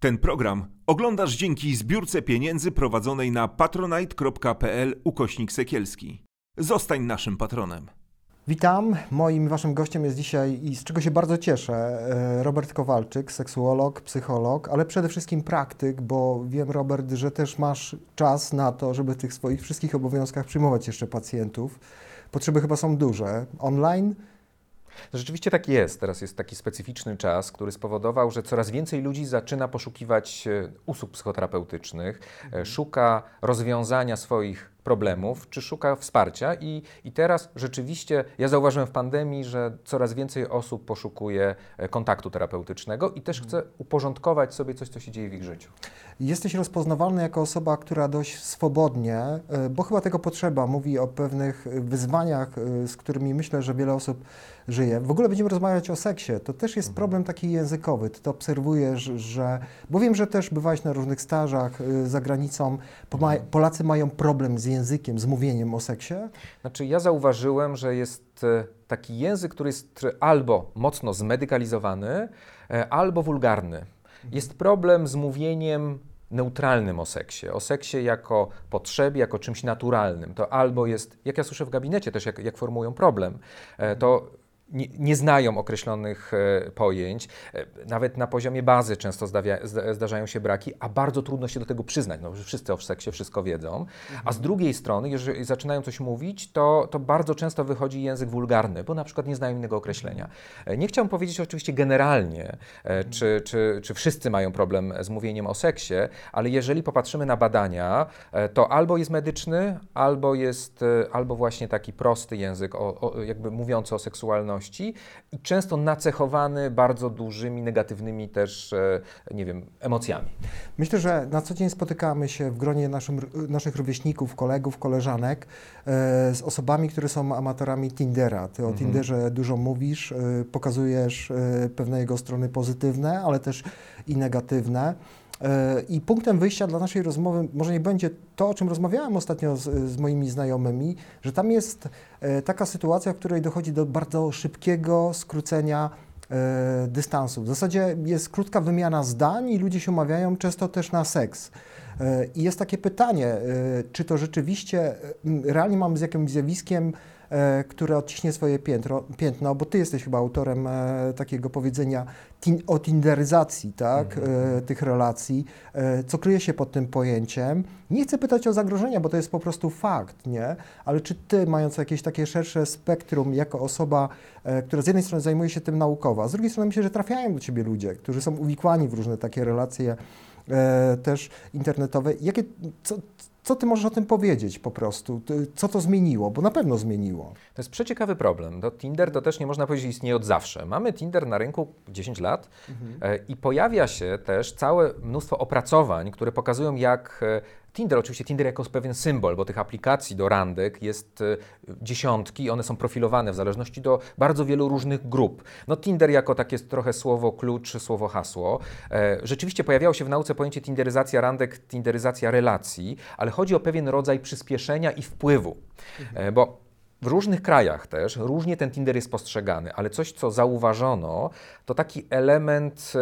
Ten program oglądasz dzięki zbiórce pieniędzy prowadzonej na patronite.pl ukośnik sekielski. Zostań naszym patronem. Witam. Moim waszym gościem jest dzisiaj i z czego się bardzo cieszę e, Robert Kowalczyk, seksuolog, psycholog, ale przede wszystkim praktyk, bo wiem Robert, że też masz czas na to, żeby tych swoich wszystkich obowiązkach przyjmować jeszcze pacjentów. Potrzeby chyba są duże. Online Rzeczywiście tak jest. Teraz jest taki specyficzny czas, który spowodował, że coraz więcej ludzi zaczyna poszukiwać e, usług psychoterapeutycznych, e, szuka rozwiązania swoich problemów, czy szuka wsparcia. I, I teraz rzeczywiście ja zauważyłem w pandemii, że coraz więcej osób poszukuje e, kontaktu terapeutycznego i też chce uporządkować sobie coś, co się dzieje w ich życiu. Jesteś rozpoznawalny jako osoba, która dość swobodnie, bo chyba tego potrzeba, mówi o pewnych wyzwaniach, z którymi myślę, że wiele osób żyje. W ogóle będziemy rozmawiać o seksie. To też jest mhm. problem taki językowy. Ty to obserwujesz, że. Bo wiem, że też bywałeś na różnych stażach za granicą. Mhm. Polacy mają problem z językiem, z mówieniem o seksie? Znaczy, ja zauważyłem, że jest e, taki język, który jest albo mocno zmedykalizowany, e, albo wulgarny. Jest problem z mówieniem neutralnym o seksie, o seksie jako potrzebie, jako czymś naturalnym. To albo jest, jak ja słyszę w gabinecie też, jak, jak formułują problem, e, to nie, nie, znają określonych e, pojęć. E, nawet na poziomie bazy często zdawia, zdarzają się braki, a bardzo trudno się do tego przyznać, no, że wszyscy o seksie wszystko wiedzą. A z mhm. drugiej strony, jeżeli zaczynają coś mówić, to, to bardzo często wychodzi język wulgarny, bo na przykład nie znają innego określenia. E, nie chciałbym powiedzieć oczywiście generalnie, mhm. czy, czy, czy wszyscy mają problem z mówieniem o seksie, ale jeżeli popatrzymy na badania, to albo jest medyczny, albo jest, albo właśnie taki prosty język, o, o, jakby mówiący o seksualności, i często nacechowany bardzo dużymi, negatywnymi też, e, nie wiem, emocjami. Myślę, że na co dzień spotykamy się w gronie naszym, naszych rówieśników, kolegów, koleżanek e, z osobami, które są amatorami Tindera. Ty o mhm. Tinderze dużo mówisz, e, pokazujesz pewne jego strony pozytywne, ale też i negatywne. I punktem wyjścia dla naszej rozmowy może nie będzie to, o czym rozmawiałem ostatnio z, z, moimi znajomymi, że tam jest e, taka sytuacja, w której dochodzi do bardzo szybkiego skrócenia e, dystansu. W zasadzie jest krótka wymiana zdań i ludzie się umawiają często też na seks. E, I jest takie pytanie, czy to rzeczywiście realnie mamy z jakimś zjawiskiem E, które odciśnie swoje piętro, piętno, bo ty jesteś chyba autorem e, takiego powiedzenia tin, o tinderyzacji tak, mm. tych relacji, co kryje się pod tym pojęciem. Nie chcę pytać o zagrożenia, bo to jest po prostu fakt, nie? Ale czy ty, mając jakieś takie szersze spektrum, jako osoba, która z jednej strony zajmuje się tym naukowo, a z drugiej strony myślę, że trafiają do ciebie ludzie, którzy są uwikłani w różne takie relacje też internetowe. Jakie, co, co ty możesz o tym powiedzieć po prostu? Co to zmieniło? Bo na pewno zmieniło. To jest przeciekawy problem. Tinder to też nie można powiedzieć istnieje od zawsze. Mamy Tinder na rynku 10 lat mhm. E, i pojawia się też całe mnóstwo opracowań, które pokazują, jak e, Tinder, oczywiście Tinder jako pewien symbol, bo tych aplikacji do randek jest e, dziesiątki, one są profilowane w zależności do bardzo wielu różnych grup. No Tinder jako takie trochę słowo klucz, słowo hasło. E, rzeczywiście pojawiało się w nauce pojęcie tinderyzacja randek, tinderyzacja relacji, ale chodzi o pewien rodzaj przyspieszenia i wpływu, mhm. bo w różnych krajach też różnie ten Tinder jest postrzegany, ale coś, co zauważono, to taki element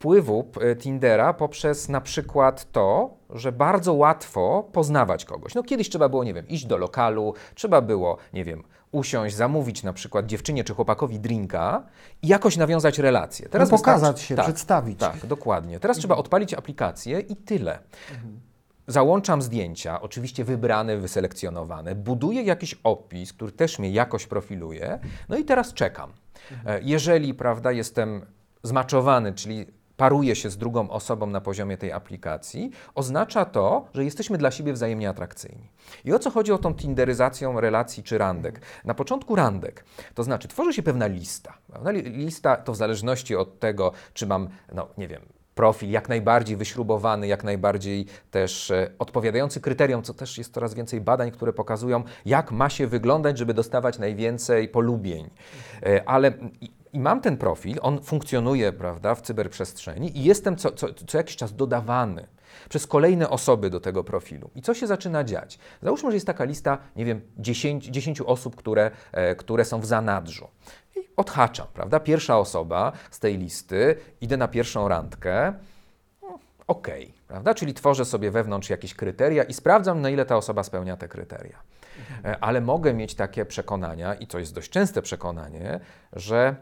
wpływu e, Tindera poprzez na przykład to, że bardzo łatwo poznawać kogoś. No kiedyś trzeba było, nie wiem, iść do lokalu, trzeba było, nie wiem, usiąść, zamówić na przykład dziewczynie czy chłopakowi drinka i jakoś nawiązać relację. Teraz no pokazać się, tak, przedstawić. Tak, dokładnie. Teraz mhm. trzeba odpalić aplikację i tyle. Mhm. Załączam zdjęcia, oczywiście wybrane, wyselekcjonowane, buduję jakiś opis, który też mnie jakoś profiluje, no i teraz czekam. Mhm. E, jeżeli, prawda, jestem zmaczowany, czyli paruje się z drugą osobą na poziomie tej aplikacji, oznacza to, że jesteśmy dla siebie wzajemnie atrakcyjni. I o co chodzi o tą tinderyzacją relacji czy randek? Na początku randek, to znaczy tworzy się pewna lista. Lista to w zależności od tego, czy mam, no nie wiem, profil jak najbardziej wyśrubowany, jak najbardziej też e, odpowiadający kryteriom, co też jest coraz więcej badań, które pokazują, jak ma się wyglądać, żeby dostawać najwięcej polubień. E, ale I mam ten profil, on funkcjonuje, prawda, w cyberprzestrzeni i jestem co, co, co jakiś czas dodawany przez kolejne osoby do tego profilu. I co się zaczyna dziać? Załóżmy, że jest taka lista, nie wiem, 10, 10 osób, które, e, które są w zanadrzu. I odhaczam, prawda? Pierwsza osoba z tej listy, idę na pierwszą randkę, no, okej, prawda? Czyli tworzę sobie wewnątrz jakieś kryteria i sprawdzam, na ile ta osoba spełnia te kryteria. E, ale mogę mieć takie przekonania, i to jest dość częste przekonanie, że,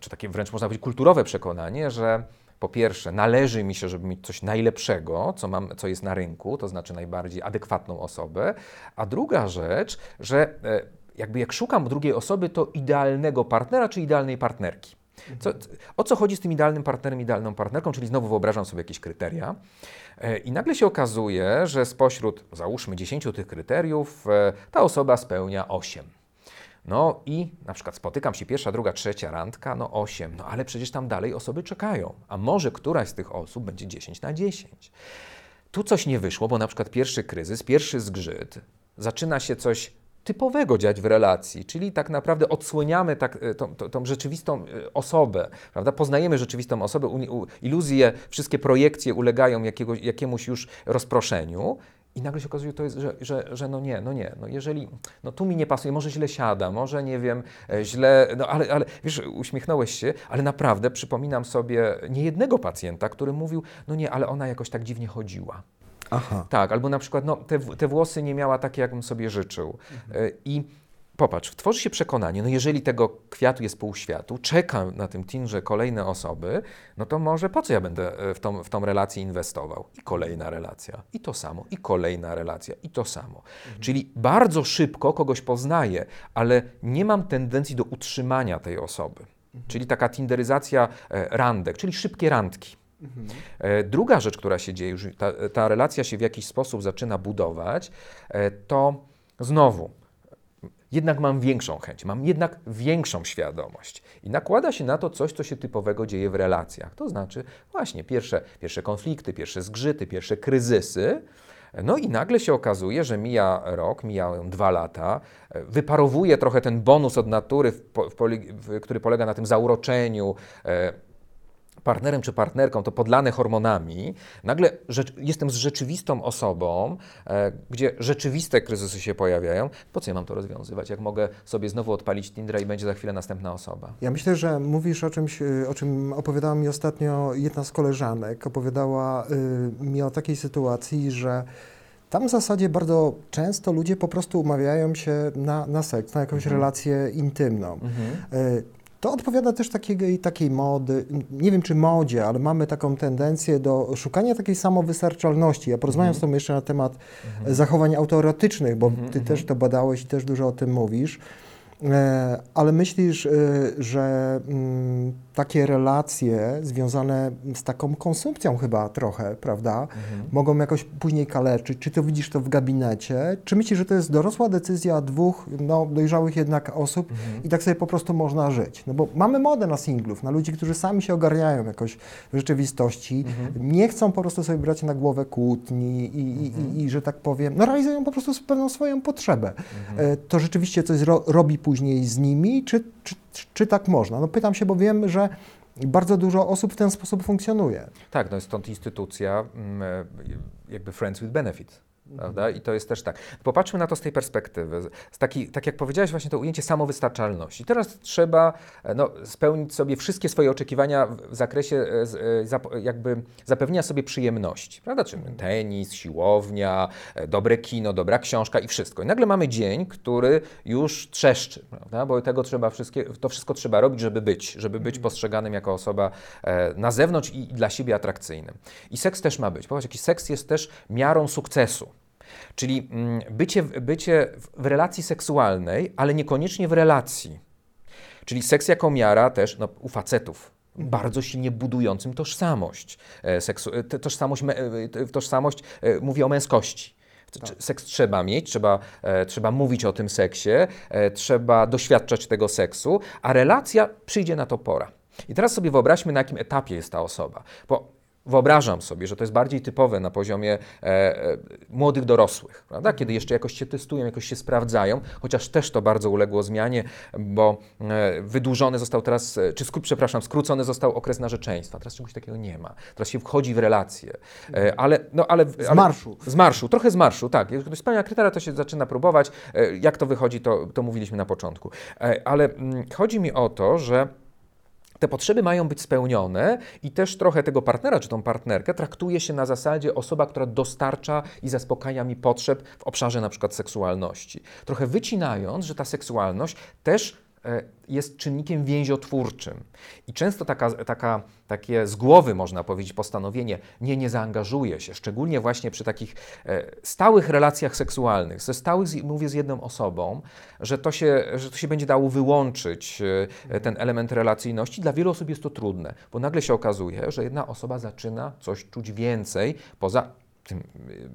czy takie wręcz można powiedzieć kulturowe przekonanie, że po pierwsze, należy mi się, żeby mieć coś najlepszego, co, mam, co jest na rynku, to znaczy najbardziej adekwatną osobę. A druga rzecz, że e, jakby jak szukam drugiej osoby, to idealnego partnera czy idealnej partnerki. Co, o co chodzi z tym idealnym partnerem, idealną partnerką? Czyli znowu wyobrażam sobie jakieś kryteria. E, I nagle się okazuje, że spośród, załóżmy, 10 tych kryteriów, e, ta osoba spełnia 8. No i na przykład spotykam się pierwsza, druga, trzecia randka, no 8, no ale przecież tam dalej osoby czekają, a może któraś z tych osób będzie 10 na 10. Tu coś nie wyszło, bo na przykład pierwszy kryzys, pierwszy zgrzyt, zaczyna się coś typowego dziać w relacji, czyli tak naprawdę odsłaniamy tak, e, tą, tą, tą, rzeczywistą e, osobę, prawda? poznajemy rzeczywistą osobę, iluzje, wszystkie projekcje ulegają jakiegoś, jakiemuś już rozproszeniu i nagle się okazuje, to jest, że, że, że no nie, no nie, no jeżeli, no tu mi nie pasuje, może źle siada, może nie wiem, e, źle, no ale, ale wiesz, uśmiechnąłeś się, ale naprawdę przypominam sobie niejednego pacjenta, który mówił, no nie, ale ona jakoś tak dziwnie chodziła. Aha. Tak, albo na przykład, no te, te włosy nie miała takie, jakbym sobie życzył. Mhm. I popatrz, tworzy się przekonanie, no jeżeli tego kwiatu jest pół światu, czeka na tym Tinderze kolejne osoby, no to może po co ja będę e, w tą, w tą relację inwestował? I kolejna relacja, i to samo, i kolejna relacja, i to samo. Mhm. Czyli bardzo szybko kogoś poznaję, ale nie mam tendencji do utrzymania tej osoby. Mhm. Czyli taka tinderyzacja e, randek, czyli szybkie randki. Mhm. E, druga rzecz, która się dzieje, już ta, ta relacja się w jakiś sposób zaczyna budować, to znowu jednak mam większą chęć, mam jednak większą świadomość. I nakłada się na to coś, co się typowego dzieje w relacjach. To znaczy właśnie pierwsze, pierwsze konflikty, pierwsze zgrzyty, pierwsze kryzysy. No i nagle się okazuje, że mija rok, mijają dwa lata, wyparowuje trochę ten bonus od natury, który polega na tym zauroczeniu, e, partnerem czy partnerką, to podlane hormonami, nagle jestem z rzeczywistą osobą, e, gdzie rzeczywiste kryzysy się pojawiają. Po co ja mam to rozwiązywać? Jak mogę sobie znowu odpalić Tindra i będzie za chwilę następna osoba? Ja myślę, że mówisz o czymś, y, o czym opowiadała mi ostatnio jedna z koleżanek. Opowiadała y, mi o takiej sytuacji, że tam w zasadzie bardzo często ludzie po prostu umawiają się na, na seks, na jakąś mhm. relację intymną. Mhm. Y, to odpowiada też takiej, takiej mody, nie wiem czy modzie, ale mamy taką tendencję do szukania takiej samowystarczalności. Ja porozmawiam mhm. z Tobą jeszcze na temat mhm. zachowań autoerotycznych, bo mhm. Ty mhm. też to badałeś i też dużo o tym mówisz. E, ale myślisz, e, że mm, takie relacje związane z taką konsumpcją chyba trochę, prawda, mhm. mogą jakoś później kaleczyć? Czy ty widzisz to w gabinecie? Czy myślisz, że to jest dorosła decyzja dwóch no, dojrzałych jednak osób mhm. i tak sobie po prostu można żyć? No bo mamy modę na singlów, na ludzi, którzy sami się ogarniają jakoś w rzeczywistości, mhm. nie chcą po prostu sobie brać na głowę kłótni i, i, i, mhm. i, że tak powiem, no realizują po prostu pewną swoją potrzebę. Mhm. E, to rzeczywiście coś ro, robi później z nimi, czy, czy, czy tak można? No pytam się, bo wiem, że bardzo dużo osób w ten sposób funkcjonuje. Tak, no stąd instytucja mm, e, jakby Friends with Benefits Prawda? I to jest też tak. Popatrzmy na to z tej perspektywy. Z taki, tak jak powiedziałeś, właśnie to ujęcie samowystarczalności. Teraz trzeba e, no, spełnić sobie wszystkie swoje oczekiwania w zakresie e, e, jakby zapewnienia sobie przyjemności. Prawda? Czyli tenis, siłownia, dobre kino, dobra książka i wszystko. I nagle mamy dzień, który już trzeszczy, prawda? bo tego trzeba wszystkie, to wszystko trzeba robić, żeby być, żeby być mhm. postrzeganym jako osoba na zewnątrz i dla siebie atrakcyjnym. I seks też ma być. Popatrz, jaki seks jest też miarą sukcesu. Czyli mm, bycie, bycie w relacji seksualnej, ale niekoniecznie w relacji. Czyli seks jako miara też no, u facetów, bardzo silnie budującym tożsamość. E, seksu, tożsamość, e, tożsamość mówi o męskości. Tak. Seks trzeba mieć, trzeba, e, trzeba mówić o tym seksie, e, trzeba doświadczać tego seksu, a relacja przyjdzie na to pora. I teraz sobie wyobraźmy, na jakim etapie jest ta osoba. Bo Wyobrażam sobie, że to jest bardziej typowe na poziomie e, e, młodych dorosłych, prawda? kiedy jeszcze jakoś się testują, jakoś się sprawdzają, chociaż też to bardzo uległo zmianie, bo e, wydłużony został teraz, e, czy skró- przepraszam, skrócony został okres narzeczeństwa. Teraz czegoś takiego nie ma. Teraz się wchodzi w relacje. E, ale, no, ale, Z ale, marszu. z marszu, trochę z marszu, tak. Jak ktoś spełnia kryteria, to się zaczyna próbować. E, Jak to wychodzi, to, to mówiliśmy na początku. Ale mm, chodzi mi o to, że te potrzeby mają być spełnione i też trochę tego partnera czy tą partnerkę traktuje się na zasadzie osoba, która dostarcza i zaspokaja mi potrzeb w obszarze na przykład seksualności. Trochę wycinając, że ta seksualność też jest czynnikiem więziotwórczym. I często taka, taka, takie z głowy, można powiedzieć, postanowienie nie, nie zaangażuję się, szczególnie właśnie przy takich e, stałych relacjach seksualnych, ze stałych, mówię z jedną osobą, że to się, że to się będzie dało wyłączyć, e, ten element relacyjności. Dla wielu osób jest to trudne, bo nagle się okazuje, że jedna osoba zaczyna coś czuć więcej poza tym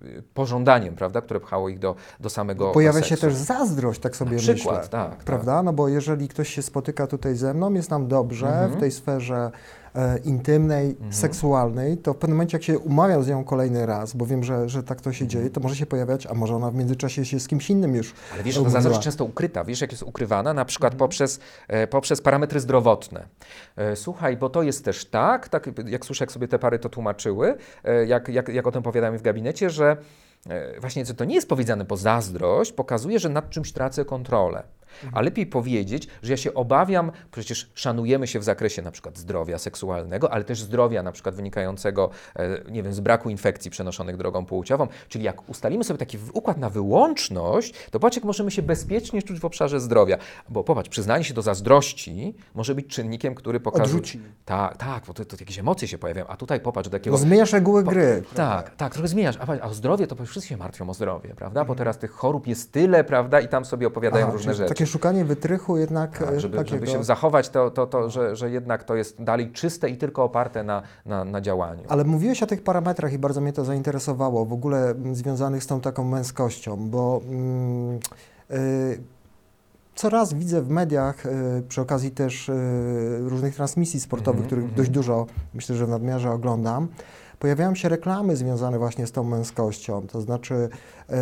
y, pożądaniem, prawda, które pchało ich do, do samego Pojawia seksu. się też zazdrość, tak sobie Na przykład, myślę. tak, tak. Prawda? No bo jeżeli ktoś się spotyka tutaj ze mną, jest nam dobrze Mhm. w tej sferze e, intymnej, seksualnej, to w pewnym momencie, jak się umawiam z nią kolejny raz, bo wiem, że, że tak to się Mhm. dzieje, to może się pojawiać, a może ona w międzyczasie się z kimś innym już Ale wiesz, umówiła. zazdrość często ukryta. Wiesz, jak jest ukrywana? Na przykład Mhm. poprzez, e, poprzez parametry zdrowotne. E, słuchaj, bo to jest też tak, tak, jak słyszę, jak sobie te pary to tłumaczyły, e, jak, jak, jak o tym opowiadamy w gabinecie, że e, właśnie co to nie jest powiedziane, bo zazdrość pokazuje, że nad czymś tracę kontrolę. A lepiej powiedzieć, że ja się obawiam, przecież szanujemy się w zakresie na przykład zdrowia seksualnego, ale też zdrowia na przykład wynikającego, e, nie wiem, z braku infekcji przenoszonych drogą płciową. Czyli jak ustalimy sobie taki układ na wyłączność, to patrz, jak możemy się bezpiecznie czuć w obszarze zdrowia. Bo popatrz, przyznanie się do zazdrości może być czynnikiem, który pokazuje... Odrzuci. Tak, tak, bo to, to jakieś emocje się pojawiają, a tutaj popatrz, do takiego... No zmieniasz reguły gry. Tak, tak, trochę zmieniasz. A, a zdrowie to wszyscy się martwią o zdrowie, prawda? Bo teraz tych chorób jest tyle, prawda? I tam sobie opowiadają Aha, różne rzeczy. Takie szukanie wytrychu jednak Tak, e, żeby, takiego... żeby się zachować, to, to, to że, że jednak to jest dalej czyste i tylko oparte na, na, na działaniu. Ale mówiłeś o tych parametrach i bardzo mnie to zainteresowało, w ogóle związanych z tą taką męskością, bo mm, y, coraz widzę w mediach, y, przy okazji też y, różnych transmisji sportowych, Mhm, których mhm. dość dużo, myślę, że w nadmiarze oglądam, pojawiają się reklamy związane właśnie z tą męskością. To znaczy, y,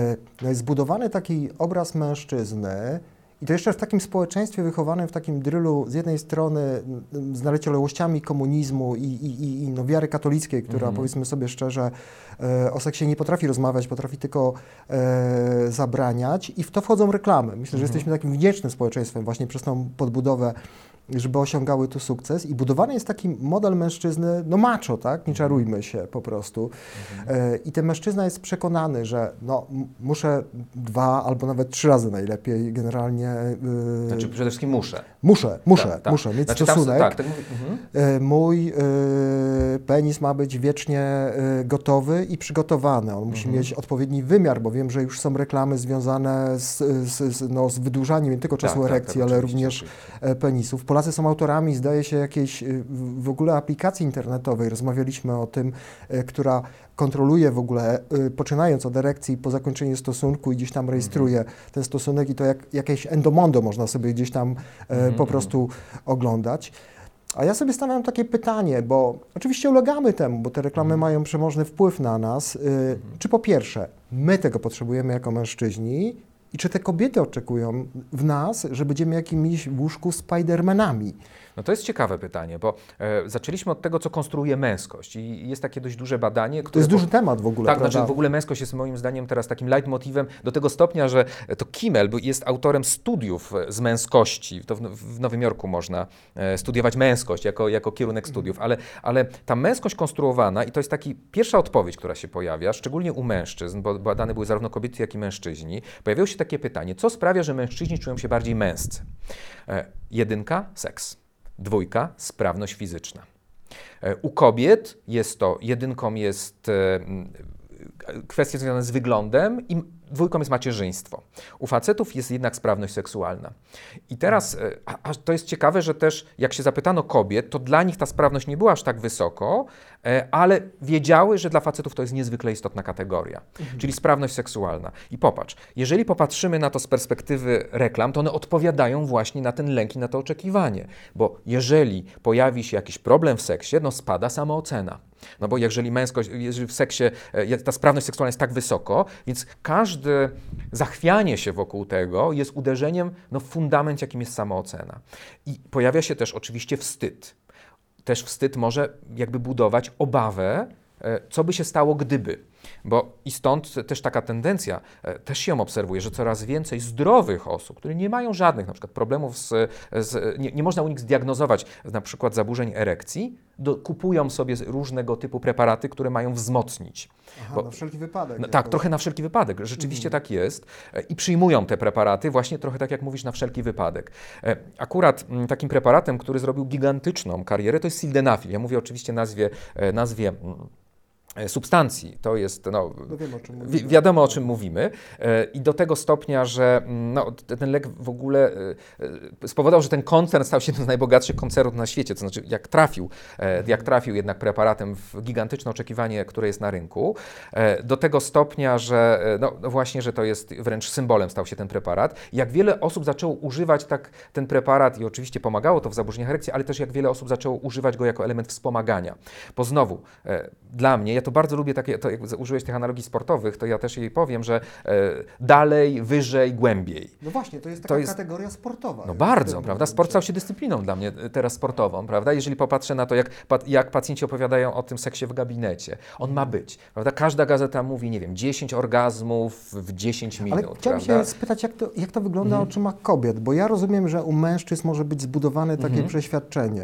no jest zbudowany taki obraz mężczyzny, i to jeszcze w takim społeczeństwie wychowanym w takim drylu z jednej strony mm, z naleciałościami komunizmu i, i, i- i no, wiary katolickiej, która Mhm. powiedzmy sobie szczerze e, o seksie nie potrafi rozmawiać, potrafi tylko e, zabraniać i w to wchodzą reklamy. Myślę, że Mhm. jesteśmy takim wdzięcznym społeczeństwem właśnie przez tą podbudowę żeby osiągały tu sukces i budowany jest taki model mężczyzny, no macho, tak? Nie czarujmy się po prostu. E, I ten mężczyzna jest przekonany, że no, muszę dwa albo nawet trzy razy najlepiej generalnie. e, Znaczy przede wszystkim muszę. muszę, muszę, Tak, tak. muszę mieć Znaczy tam- stosunek. tak, tak mówi, mhm. E, Mój penis ma być wiecznie gotowy i przygotowany. On musi Mhm. mieć odpowiedni wymiar, bo wiem, że już są reklamy związane z, z, z, no, z wydłużaniem nie tylko czasu Tak, tak, erekcji, tak, ale oczywiście, również oczywiście. penisów. Polacy są autorami, zdaje się, jakiejś e, w ogóle aplikacji internetowej. Rozmawialiśmy o tym, e, która kontroluje w ogóle, e, poczynając od erekcji po zakończeniu stosunku i gdzieś tam rejestruje Mhm. ten stosunek i to jak jakieś endomondo można sobie gdzieś tam Mhm, po prostu oglądać. A ja sobie stawiam takie pytanie, bo oczywiście ulegamy temu, bo te reklamy Mhm. mają przemożny wpływ na nas. Y, Czy po pierwsze, my tego potrzebujemy jako mężczyźni i czy te kobiety oczekują w nas, że będziemy jakimiś w łóżku Spidermanami? No to jest ciekawe pytanie, bo e, zaczęliśmy od tego, co konstruuje męskość i jest takie dość duże badanie, które... To jest duży temat w ogóle, Tak, prawda? znaczy w ogóle męskość jest moim zdaniem teraz takim leitmotivem do tego stopnia, że to Kimmel jest autorem studiów e, z męskości. To w, w Nowym Jorku można e, studiować męskość jako, jako kierunek studiów, ale, ale ta męskość konstruowana i to jest taki pierwsza odpowiedź, która się pojawia, szczególnie u mężczyzn, bo badane były zarówno kobiety, jak i mężczyźni. Pojawiło się takie pytanie, co sprawia, że mężczyźni czują się bardziej męscy? E, jedynka, seks. Dwójka, sprawność fizyczna. E, U kobiet jest to, jedynką jest e, m, kwestie związane z wyglądem dwójką jest macierzyństwo. U facetów jest jednak sprawność seksualna. I teraz, e, a, a to jest ciekawe, że też jak się zapytano kobiet, to dla nich ta sprawność nie była aż tak wysoko, e, ale wiedziały, że dla facetów to jest niezwykle istotna kategoria, czyli sprawność seksualna. I popatrz, jeżeli popatrzymy na to z perspektywy reklam, to one odpowiadają właśnie na ten lęk i na to oczekiwanie, bo jeżeli pojawi się jakiś problem w seksie, no spada samoocena. No bo jeżeli męskość, jeżeli w seksie e, ta sprawność seksualna jest tak wysoko, więc każde zachwianie się wokół tego jest uderzeniem no, w fundament, jakim jest samoocena. I pojawia się też oczywiście wstyd. Też wstyd może jakby budować obawę, e, co by się stało, gdyby. Bo i stąd też taka tendencja, e, też się ją obserwuje, że coraz więcej zdrowych osób, które nie mają żadnych na przykład problemów z, z nie, nie, można u nich zdiagnozować na przykład zaburzeń erekcji, do, kupują sobie różnego typu preparaty, które mają wzmocnić. Aha, Bo, na wszelki wypadek. No, tak, trochę na wszelki wypadek. Rzeczywiście mhm. tak jest. E, I przyjmują te preparaty właśnie trochę tak jak mówisz, na wszelki wypadek. E, akurat mm, takim preparatem, który zrobił gigantyczną karierę, to jest sildenafil. Ja mówię oczywiście nazwie, nazwie mm, substancji. To jest, no, no wiem, o wi wiadomo o czym mówimy. E, I do tego stopnia, że mm, no, ten lek w ogóle e, spowodował, że ten koncern stał się jednym z najbogatszych koncernów na świecie. To znaczy, jak trafił, jak trafił jednak preparatem w gigantyczne oczekiwanie, które jest na rynku, do tego stopnia, że no, no właśnie, że to jest wręcz symbolem stał się ten preparat. Jak wiele osób zaczęło używać tak ten preparat i oczywiście pomagało to w zaburzeniach erekcji, ale też jak wiele osób zaczęło używać go jako element wspomagania. Bo znowu, dla mnie, ja to bardzo lubię takie, to jak użyłeś tych analogii sportowych, to ja też jej powiem, że e, dalej, wyżej, głębiej. No właśnie, to jest taka to jest, kategoria sportowa. No bardzo, prawda? Sport stał się dyscypliną dla mnie e, teraz sportową, prawda? Jeżeli popatrzę na to, jak, jak pacjenci opowiadają o tym seksie w gabinecie, on ma być, prawda? Każda gazeta mówi, nie wiem, 10 orgazmów w 10 minut, Ale chciałem prawda? się spytać, jak to, jak to wygląda mhm. oczyma kobiet, bo ja rozumiem, że u mężczyzn może być zbudowane takie mhm. przeświadczenie.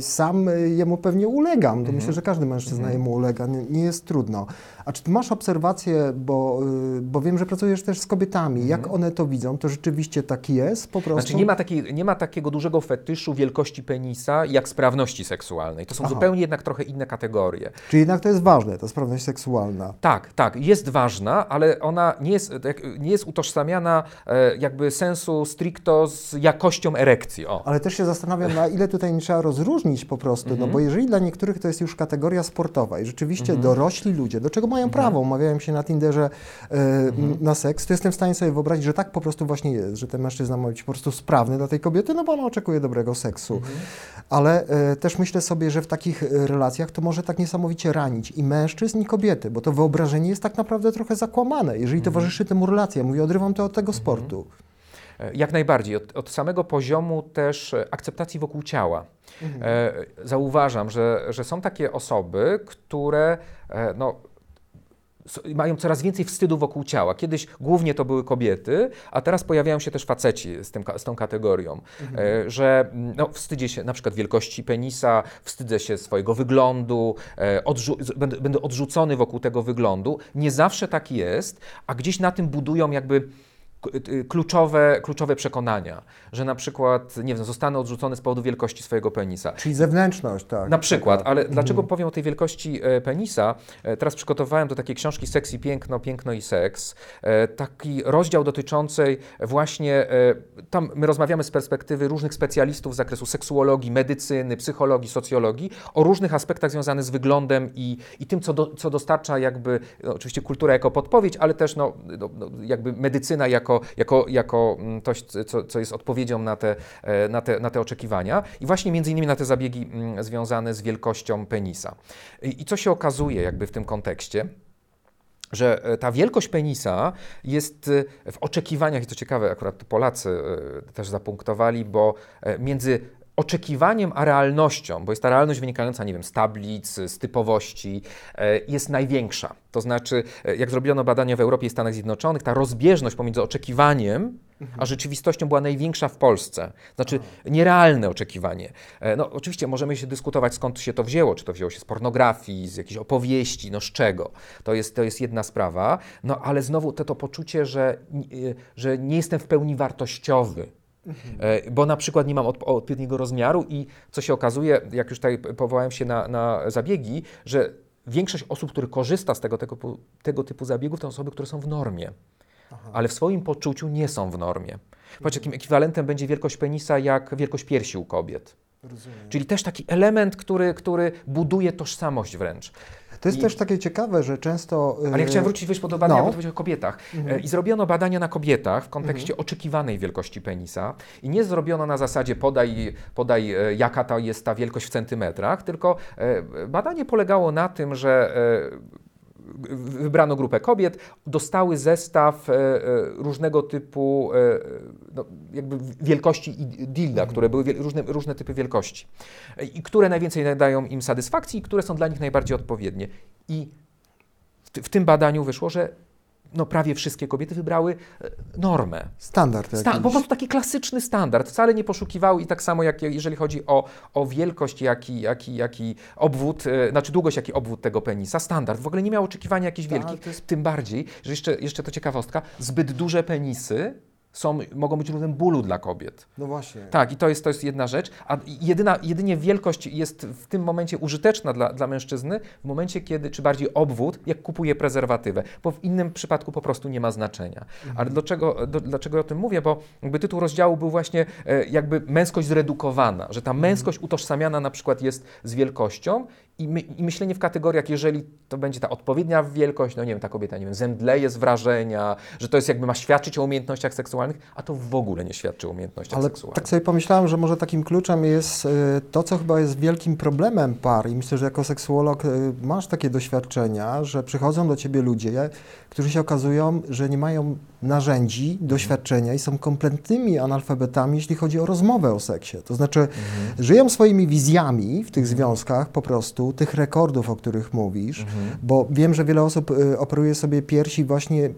Sam jemu pewnie ulegam, to mhm. myślę, że każdy mężczyzna mhm. jemu ulega nie jest trudno. A czy ty masz obserwację, bo, y, bo wiem, że pracujesz też z kobietami, jak mhm. one to widzą, to rzeczywiście tak jest po prostu? Znaczy nie ma, takiej, nie ma takiego dużego fetyszu wielkości penisa jak sprawności seksualnej. To są Aha. zupełnie jednak trochę inne kategorie. Czyli jednak to jest ważne, ta sprawność seksualna. Tak, tak, jest ważna, ale ona nie jest, nie jest utożsamiana e, jakby sensu stricto z jakością erekcji. O. Ale też się zastanawiam, na ile tutaj nie trzeba rozróżnić po prostu, no mhm. bo jeżeli dla niektórych to jest już kategoria sportowa i rzeczywiście mhm. dorośli ludzie, do czego mają mhm. prawo, umawiają się na Tinderze e, mhm. na seks, to jestem w stanie sobie wyobrazić, że tak po prostu właśnie jest, że ten mężczyzna ma być po prostu sprawny dla tej kobiety, no bo ona oczekuje dobrego seksu. Mhm. Ale e, też myślę sobie, że w takich e, relacjach to może tak niesamowicie ranić i mężczyzn, i kobiety, bo to wyobrażenie jest tak naprawdę trochę zakłamane, jeżeli towarzyszy temu relacja. Mówię, odrywam to od tego sportu. E, jak najbardziej. Od, od, samego poziomu też akceptacji wokół ciała. Mhm. E, zauważam, że, że są takie osoby, które e, no, mają coraz więcej wstydu wokół ciała. Kiedyś głównie to były kobiety, a teraz pojawiają się też faceci z, tym, z tą kategorią, mhm. e, że mm, no, wstydzę się na przykład wielkości penisa, wstydzę się swojego wyglądu, e, odrzu- będę, będę odrzucony wokół tego wyglądu. Nie zawsze tak jest, a gdzieś na tym budują jakby kluczowe, kluczowe przekonania, że na przykład, nie wiem, zostanę odrzucony z powodu wielkości swojego penisa. Czyli zewnętrzność, tak. Na przykład, ale mhm. dlaczego powiem o tej wielkości e, penisa? E, teraz przygotowałem do takiej książki Seks i Piękno, Piękno i Seks, e, taki rozdział dotyczący właśnie, tam my rozmawiamy z perspektywy różnych specjalistów z zakresu seksuologii, medycyny, psychologii, socjologii, o różnych aspektach związanych z wyglądem i, i tym, co, do, co dostarcza jakby, no, oczywiście kultura jako podpowiedź, ale też no, no, no jakby medycyna jako jako, jako, jako mm, coś, co, co jest odpowiedzią na te, e, na, te, na te oczekiwania i właśnie między innymi na te zabiegi mm, związane z wielkością penisa. I, i co się okazuje jakby w tym kontekście? że e, ta wielkość penisa jest e, w oczekiwaniach, i to ciekawe, akurat Polacy też zapunktowali, bo między oczekiwaniem a realnością, bo jest ta realność wynikająca, nie wiem, z tablic, z typowości, e, jest największa. To znaczy, e, jak zrobiono badania w Europie i Stanach Zjednoczonych, ta rozbieżność pomiędzy oczekiwaniem a rzeczywistością była największa w Polsce. Znaczy, nierealne oczekiwanie. E, no, oczywiście możemy się dyskutować, skąd się to wzięło. Czy to wzięło się z pornografii, z jakiejś opowieści, no z czego. To jest, to jest jedna sprawa. No, ale znowu to, to poczucie, że, że nie jestem w pełni wartościowy Mhm. Bo na przykład nie mam odpowiedniego rozmiaru i co się okazuje, jak już tutaj powołałem się na, na zabiegi, że większość osób, które korzysta z tego, tego, tego typu zabiegów, to osoby, które są w normie. Aha. Ale w swoim poczuciu nie są w normie. Patrz, jakim ekwiwalentem będzie wielkość penisa, jak wielkość piersi u kobiet. Rozumiem. Czyli też taki element, który, który buduje tożsamość wręcz. To jest I- też takie ciekawe, że często... Ale ja chciałem e, wrócić wiesz, do badania, no. bo powiedział o kobietach. Mhm. E, I zrobiono badania na kobietach w kontekście oczekiwanej wielkości penisa. I nie zrobiono na zasadzie podaj, podaj e, jaka to jest ta wielkość w centymetrach, tylko badanie polegało na tym, że wybrano grupę kobiet, dostały zestaw e, e, różnego typu e, no, jakby wielkości i dilda, które były różne, różne typy wielkości i które najwięcej dają im satysfakcji i które są dla nich najbardziej odpowiednie. I w tym badaniu wyszło, że no, prawie wszystkie kobiety wybrały e, normę. Standard Sta- jakiś. po prostu taki klasyczny standard. Wcale nie poszukiwały i tak samo jak jeżeli chodzi o, o wielkość, jaki, jaki, jaki obwód, e, znaczy długość, jaki obwód tego penisa, standard. W ogóle nie miał oczekiwania jakichś Tak, wielkich. jest- Tym bardziej, że jeszcze, jeszcze to ciekawostka, zbyt duże penisy są, mogą być równym bólu dla kobiet. No właśnie. Tak, i to jest, to jest jedna rzecz. A jedyna, jedynie wielkość jest w tym momencie użyteczna dla, dla mężczyzny, w momencie kiedy, czy bardziej obwód, jak kupuje prezerwatywę, bo w innym przypadku po prostu nie ma znaczenia. Ale dlaczego, do, dlaczego o tym mówię? Bo jakby tytuł rozdziału był właśnie e, jakby męskość zredukowana, że ta męskość utożsamiana na przykład jest z wielkością i, my, i myślenie w kategoriach, jeżeli to będzie ta odpowiednia wielkość, no nie wiem, ta kobieta, nie wiem, zemdleje z wrażenia, że to jest jakby ma świadczyć o umiejętnościach seksualnych, a to w ogóle nie świadczy o umiejętnościach Ale seksualnych. tak sobie pomyślałem, że może takim kluczem jest e, to, co chyba jest wielkim problemem par i myślę, że jako seksuolog e, masz takie doświadczenia, że przychodzą do ciebie ludzie, którzy się okazują, że nie mają narzędzi, Mhm. doświadczenia i są kompletnymi analfabetami, jeśli chodzi o rozmowę o seksie. To znaczy Mhm. żyją swoimi wizjami w tych związkach po prostu, tych rekordów, o których mówisz, Mhm. bo wiem, że wiele osób e, operuje sobie piersi właśnie,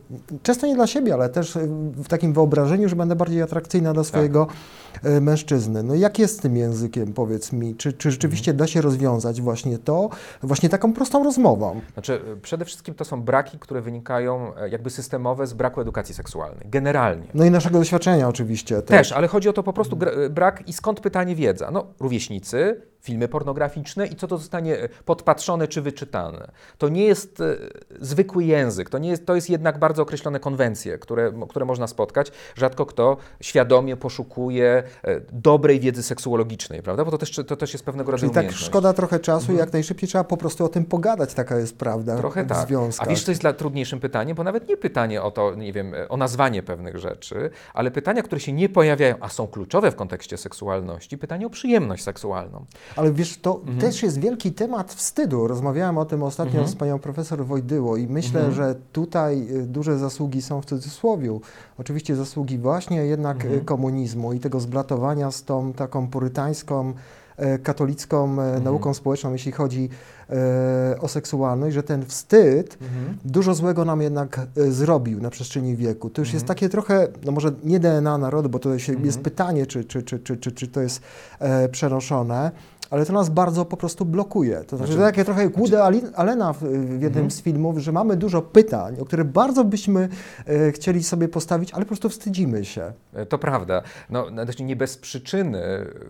często nie dla siebie, ale też e, w takim wyobrażeniu, że będę bardziej atrakcyjna dla swojego e, mężczyzny. No jak jest z tym językiem, powiedz mi? Czy, czy rzeczywiście da się rozwiązać właśnie to, właśnie taką prostą rozmową? Znaczy, y, przede wszystkim to są braki, które wynikają e, jakby systemowe z braku edukacji seksualnej. Generalnie. No i naszego doświadczenia oczywiście Też, ale chodzi o to po prostu brak i skąd pytanie wiedza. No, rówieśnicy, filmy pornograficzne i co to zostanie e, podpatrzone czy wyczytane. To nie jest e, zwykły język, to, nie jest, to jest jednak bardzo określone konwencje, które, które można spotkać. Rzadko kto świadomie poszukuje e, dobrej wiedzy seksuologicznej, prawda? Bo to też, to też jest pewnego rodzaju Czyli tak umiejętność. szkoda trochę czasu i jak najszybciej trzeba po prostu o tym pogadać, taka jest prawda Trochę tak. związkach. A wiesz, co jest dla trudniejszym pytaniem? Bo nawet nie pytanie o to, nie wiem, o nazwanie pewnych rzeczy, ale pytania, które się nie pojawiają, a są kluczowe w kontekście seksualności, pytanie o przyjemność seksualną. Ale wiesz, to Mhm. też jest wielki temat wstydu. Rozmawiałem o tym ostatnio Mhm. z panią profesor Wojdyło i myślę, Mhm. że tutaj y, duże zasługi są w cudzysłowiu. Oczywiście zasługi właśnie jednak Mhm. y, komunizmu i tego zblatowania z tą taką purytańską, e, katolicką e, Mhm. nauką społeczną, jeśli chodzi e, o seksualność, że ten wstyd dużo złego nam jednak e, zrobił na przestrzeni wieku. To już jest Mhm. takie trochę, no może nie DNA narodu, bo to się, Mhm. jest pytanie, czy, czy, czy, czy, czy, czy to jest e, przenoszone, ale to nas bardzo po prostu blokuje. To znaczy, Znaczy- takie trochę jak Woody Allena w, w jednym Mhm. z filmów, że mamy dużo pytań, o które bardzo byśmy e, chcieli sobie postawić, ale po prostu wstydzimy się. E, To prawda. No, znaczy nie bez przyczyny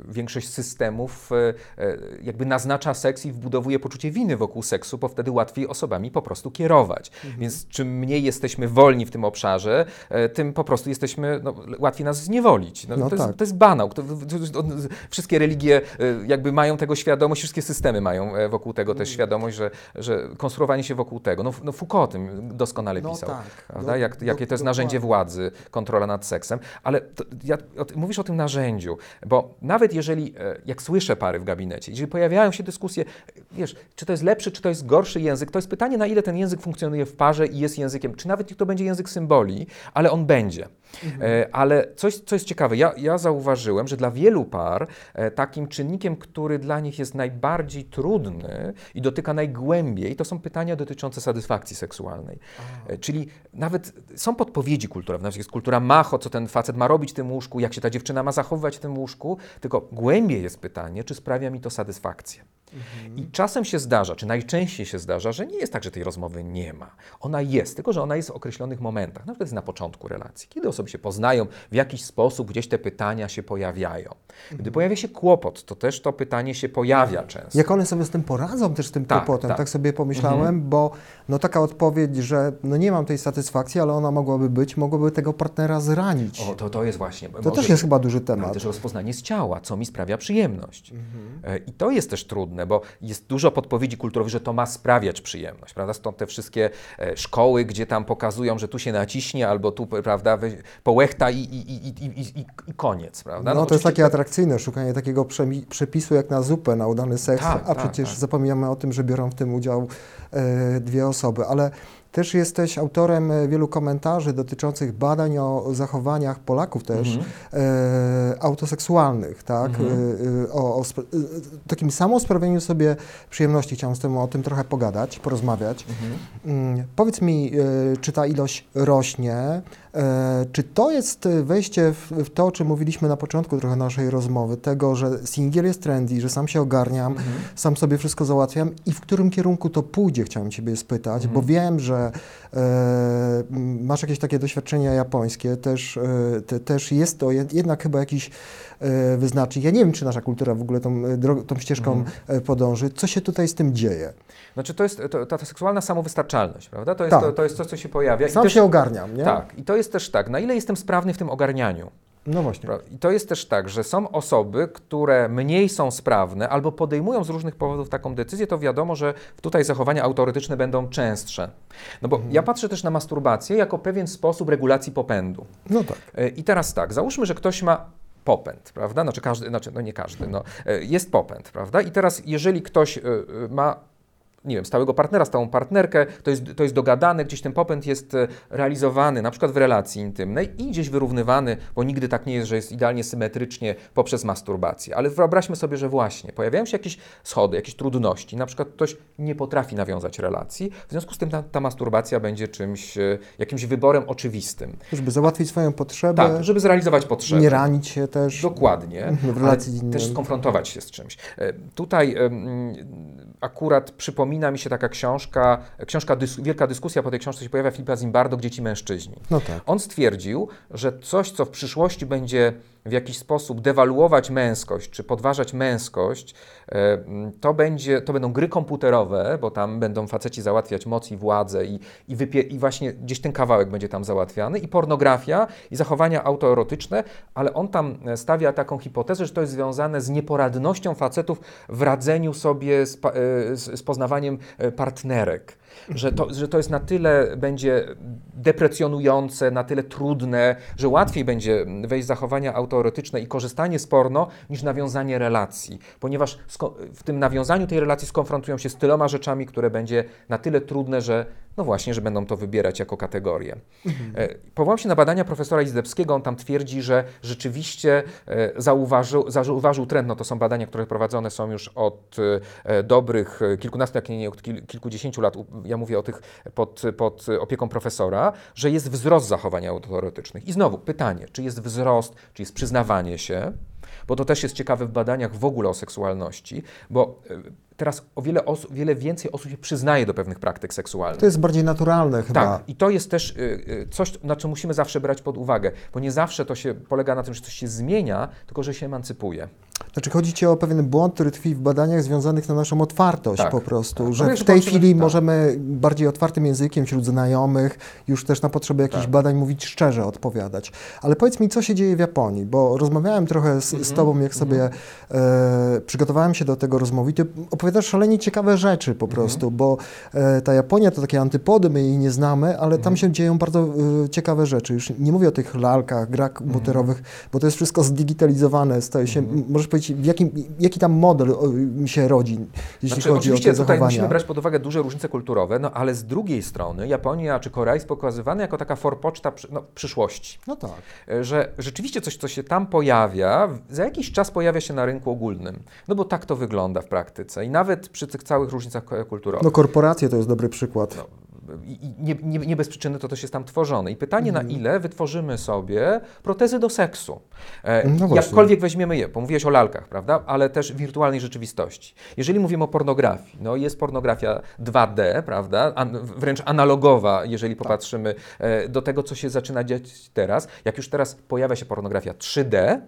większość systemów e, e, jakby naznacza seks i wbudowuje poczucie winy wokół seksu, bo wtedy łatwiej osobami po prostu kierować. Więc czym mniej jesteśmy wolni w tym obszarze, e, tym po prostu jesteśmy, no, łatwiej nas zniewolić. No, No to, tak. jest, to jest banał. To, to, wszystkie religie e, jakby mają tego świadomość, wszystkie systemy mają e, wokół tego też świadomość, że, że konstruowanie się wokół tego. No, no Foucault o tym doskonale No pisał. tak. Prawda? Do- Jak, do- jakie to jest narzędzie władzy, kontrola nad seksem. Ale to, ja, o, mówisz o tym narzędziu, bo nawet jeżeli, e, jak słyszę pary w gabinecie, jeżeli pojawiają się dyskusje, wiesz, czy to jest lepszy, czy to jest gorszy język, to jest pytanie, na ile ten język funkcjonuje w parze i jest językiem, czy nawet to będzie język symboli, ale on będzie. E, ale coś, co jest ciekawe, ja, ja zauważyłem, że dla wielu par takim czynnikiem, który dla nich jest najbardziej trudny i dotyka najgłębiej, to są pytania dotyczące satysfakcji seksualnej. E, Czyli nawet są podpowiedzi kulturowe, na przykład jest kultura macho, co ten facet ma robić w tym łóżku, jak się ta dziewczyna ma zachowywać w tym łóżku, tylko głębiej jest pytanie, czy sprawia mi to satysfakcję. I czasem się zdarza, czy najczęściej się zdarza, że nie jest tak, że tej rozmowy nie ma. Ona jest, tylko że ona jest w określonych momentach. Na przykład jest na początku relacji, kiedy osoby się poznają, w jakiś sposób gdzieś te pytania się pojawiają. Gdy pojawia się kłopot, to też to pytanie się pojawia często. Jak one sobie z tym poradzą, też z tym Tak, kłopotem, tak, tak. sobie pomyślałem, bo no taka odpowiedź, że no nie mam tej satysfakcji, ale ona mogłaby być, mogłaby tego partnera zranić. O, to, to jest właśnie. to też jest chyba duży Ale temat. też rozpoznanie z ciała, co mi sprawia przyjemność. Mhm. E, I to jest też trudne, bo jest dużo podpowiedzi kulturowych, że to ma sprawiać przyjemność, prawda? Stąd te wszystkie e, szkoły, gdzie tam pokazują, że tu się naciśnie albo tu, prawda, połechta i, i, i, i, i, koniec, prawda? No, to jest takie atrakcyjne, szukanie takiego przepisu jak na zupę, na udany seks, Tak, a tak, przecież tak. zapominamy o tym, że biorą w tym udział e, dwie osoby. Ale też jesteś autorem e, wielu komentarzy dotyczących badań o zachowaniach Polaków też Mhm. e, autoseksualnych, tak? Mhm. E, e, o, o sp- e, takim samosprawieniu sobie przyjemności. Chciałem z tym o tym trochę pogadać, porozmawiać. Mhm. Mm, Powiedz mi, e, czy ta ilość rośnie? E, Czy to jest wejście w, to, o czym mówiliśmy na początku trochę naszej rozmowy, tego, że singiel jest trendy, że sam się ogarniam, Mhm. sam sobie wszystko załatwiam i w którym kierunku to pójdzie, chciałem Ciebie spytać, Mhm. bo wiem, że e, masz jakieś takie doświadczenia japońskie, też, e, te, też jest to jed- jednak chyba jakiś e, wyznacznik. Ja nie wiem, czy nasza kultura w ogóle tą, e, tą ścieżką Mhm. e, podąży. Co się tutaj z tym dzieje? Znaczy to jest to, ta, ta seksualna samowystarczalność, prawda? To jest, Tak. to, to jest coś, co się pojawia. I Sam też, się ogarniam, nie? Tak, i to jest też tak, na ile jestem sprawny w tym ogarnianiu. No właśnie. I to jest też tak, że są osoby, które mniej są sprawne albo podejmują z różnych powodów taką decyzję, to wiadomo, że tutaj zachowania autorytyczne będą częstsze. No bo ja patrzę też na masturbację jako pewien sposób regulacji popędu. No tak. I teraz tak, załóżmy, że ktoś ma popęd, prawda? Znaczy każdy, znaczy no nie każdy, no, e, jest popęd, prawda? I teraz jeżeli ktoś e, e, ma nie wiem, stałego partnera, stałą partnerkę, to jest, to jest dogadane, gdzieś ten popęd jest e, realizowany, na przykład w relacji intymnej i gdzieś wyrównywany, bo nigdy tak nie jest, że jest idealnie symetrycznie poprzez masturbację. Ale wyobraźmy sobie, że właśnie pojawiają się jakieś schody, jakieś trudności, na przykład ktoś nie potrafi nawiązać relacji, w związku z tym ta, ta masturbacja będzie czymś, e, jakimś wyborem oczywistym. Żeby załatwić swoją potrzebę, Tak, żeby zrealizować potrzeby. nie ranić się też. Dokładnie, w relacji też skonfrontować się z czymś. E, Tutaj akurat przypomina mi się taka książka, książka dys, wielka dyskusja po tej książce się pojawia Filipa Zimbardo, Dzieci mężczyźni. No tak. On stwierdził, że coś, co w przyszłości będzie w jakiś sposób dewaluować męskość, czy podważać męskość, e, to, będzie, to będą gry komputerowe, bo tam będą faceci załatwiać moc i władzę i, i, wypie, i właśnie gdzieś ten kawałek będzie tam załatwiany, i pornografia, i zachowania autoerotyczne, ale on tam e, stawia taką hipotezę, że to jest związane z nieporadnością facetów w radzeniu sobie z, e, z, z poznawaniem partnerek. Że to, że to jest na tyle będzie deprecjonujące, na tyle trudne, że łatwiej będzie wejść w zachowania autoerotyczne i korzystanie z porno niż nawiązanie relacji, ponieważ w tym nawiązaniu tej relacji skonfrontują się z tyloma rzeczami, które będzie na tyle trudne, że no właśnie, że będą to wybierać jako kategorię. E, Powołam się na badania profesora Izdebskiego, on tam twierdzi, że rzeczywiście e, zauważył, zauważył trend, no to są badania, które prowadzone są już od e, dobrych kilkunastu, jak nie od kil, kilkudziesięciu lat, ja mówię o tych pod, pod opieką profesora, że jest wzrost zachowań autoerotycznych. I znowu pytanie, czy jest wzrost, czy jest przyznawanie się, bo to też jest ciekawe w badaniach w ogóle o seksualności, bo e, teraz o wiele, osób, wiele więcej osób się przyznaje do pewnych praktyk seksualnych. To jest bardziej naturalne chyba. Tak, i to jest też y, y, coś, na co musimy zawsze brać pod uwagę, bo nie zawsze to się polega na tym, że coś się zmienia, tylko że się emancypuje. Znaczy chodzi Ci o pewien błąd, który tkwi w badaniach związanych na naszą otwartość Tak, po prostu, tak. że No w tej chwili tak. możemy bardziej otwartym językiem wśród znajomych, już też na potrzeby jakichś Tak. badań mówić szczerze, odpowiadać. Ale powiedz mi, co się dzieje w Japonii, bo rozmawiałem trochę z, Mhm, z Tobą, jak sobie e, przygotowałem się do tego rozmowy i Ty opowiadasz szalenie ciekawe rzeczy po Mhm. prostu, bo e, ta Japonia to takie antypody, my jej nie znamy, ale Mhm. tam się dzieją bardzo e, ciekawe rzeczy. Już nie mówię o tych lalkach, grach Mhm. komputerowych, bo to jest wszystko zdigitalizowane, staje się, możesz powiedzieć, w jakim, jaki tam model o, się rodzi, jeśli Znaczy, chodzi o oczywiście te tutaj zachowania. musimy brać pod uwagę duże różnice kulturowe, no ale z drugiej strony Japonia czy Korea jest pokazywana jako taka forpoczta no, przyszłości. No tak. E, Że rzeczywiście coś, co się tam pojawia, za jakiś czas pojawia się na rynku ogólnym. No bo tak to wygląda w praktyce i nawet przy tych całych różnicach kulturowych. No korporacje to jest dobry przykład. No, nie, nie, nie bez przyczyny to też jest tam tworzone. I pytanie, Mhm. na ile wytworzymy sobie protezy do seksu. E, No jakkolwiek weźmiemy je, bo mówiłeś o lalkach, prawda? Ale też wirtualnej rzeczywistości. Jeżeli mówimy o pornografii, no jest pornografia 2D, prawda? An, wręcz analogowa, jeżeli popatrzymy e, do tego, co się zaczyna dziać teraz. Jak już teraz pojawia się pornografia 3D,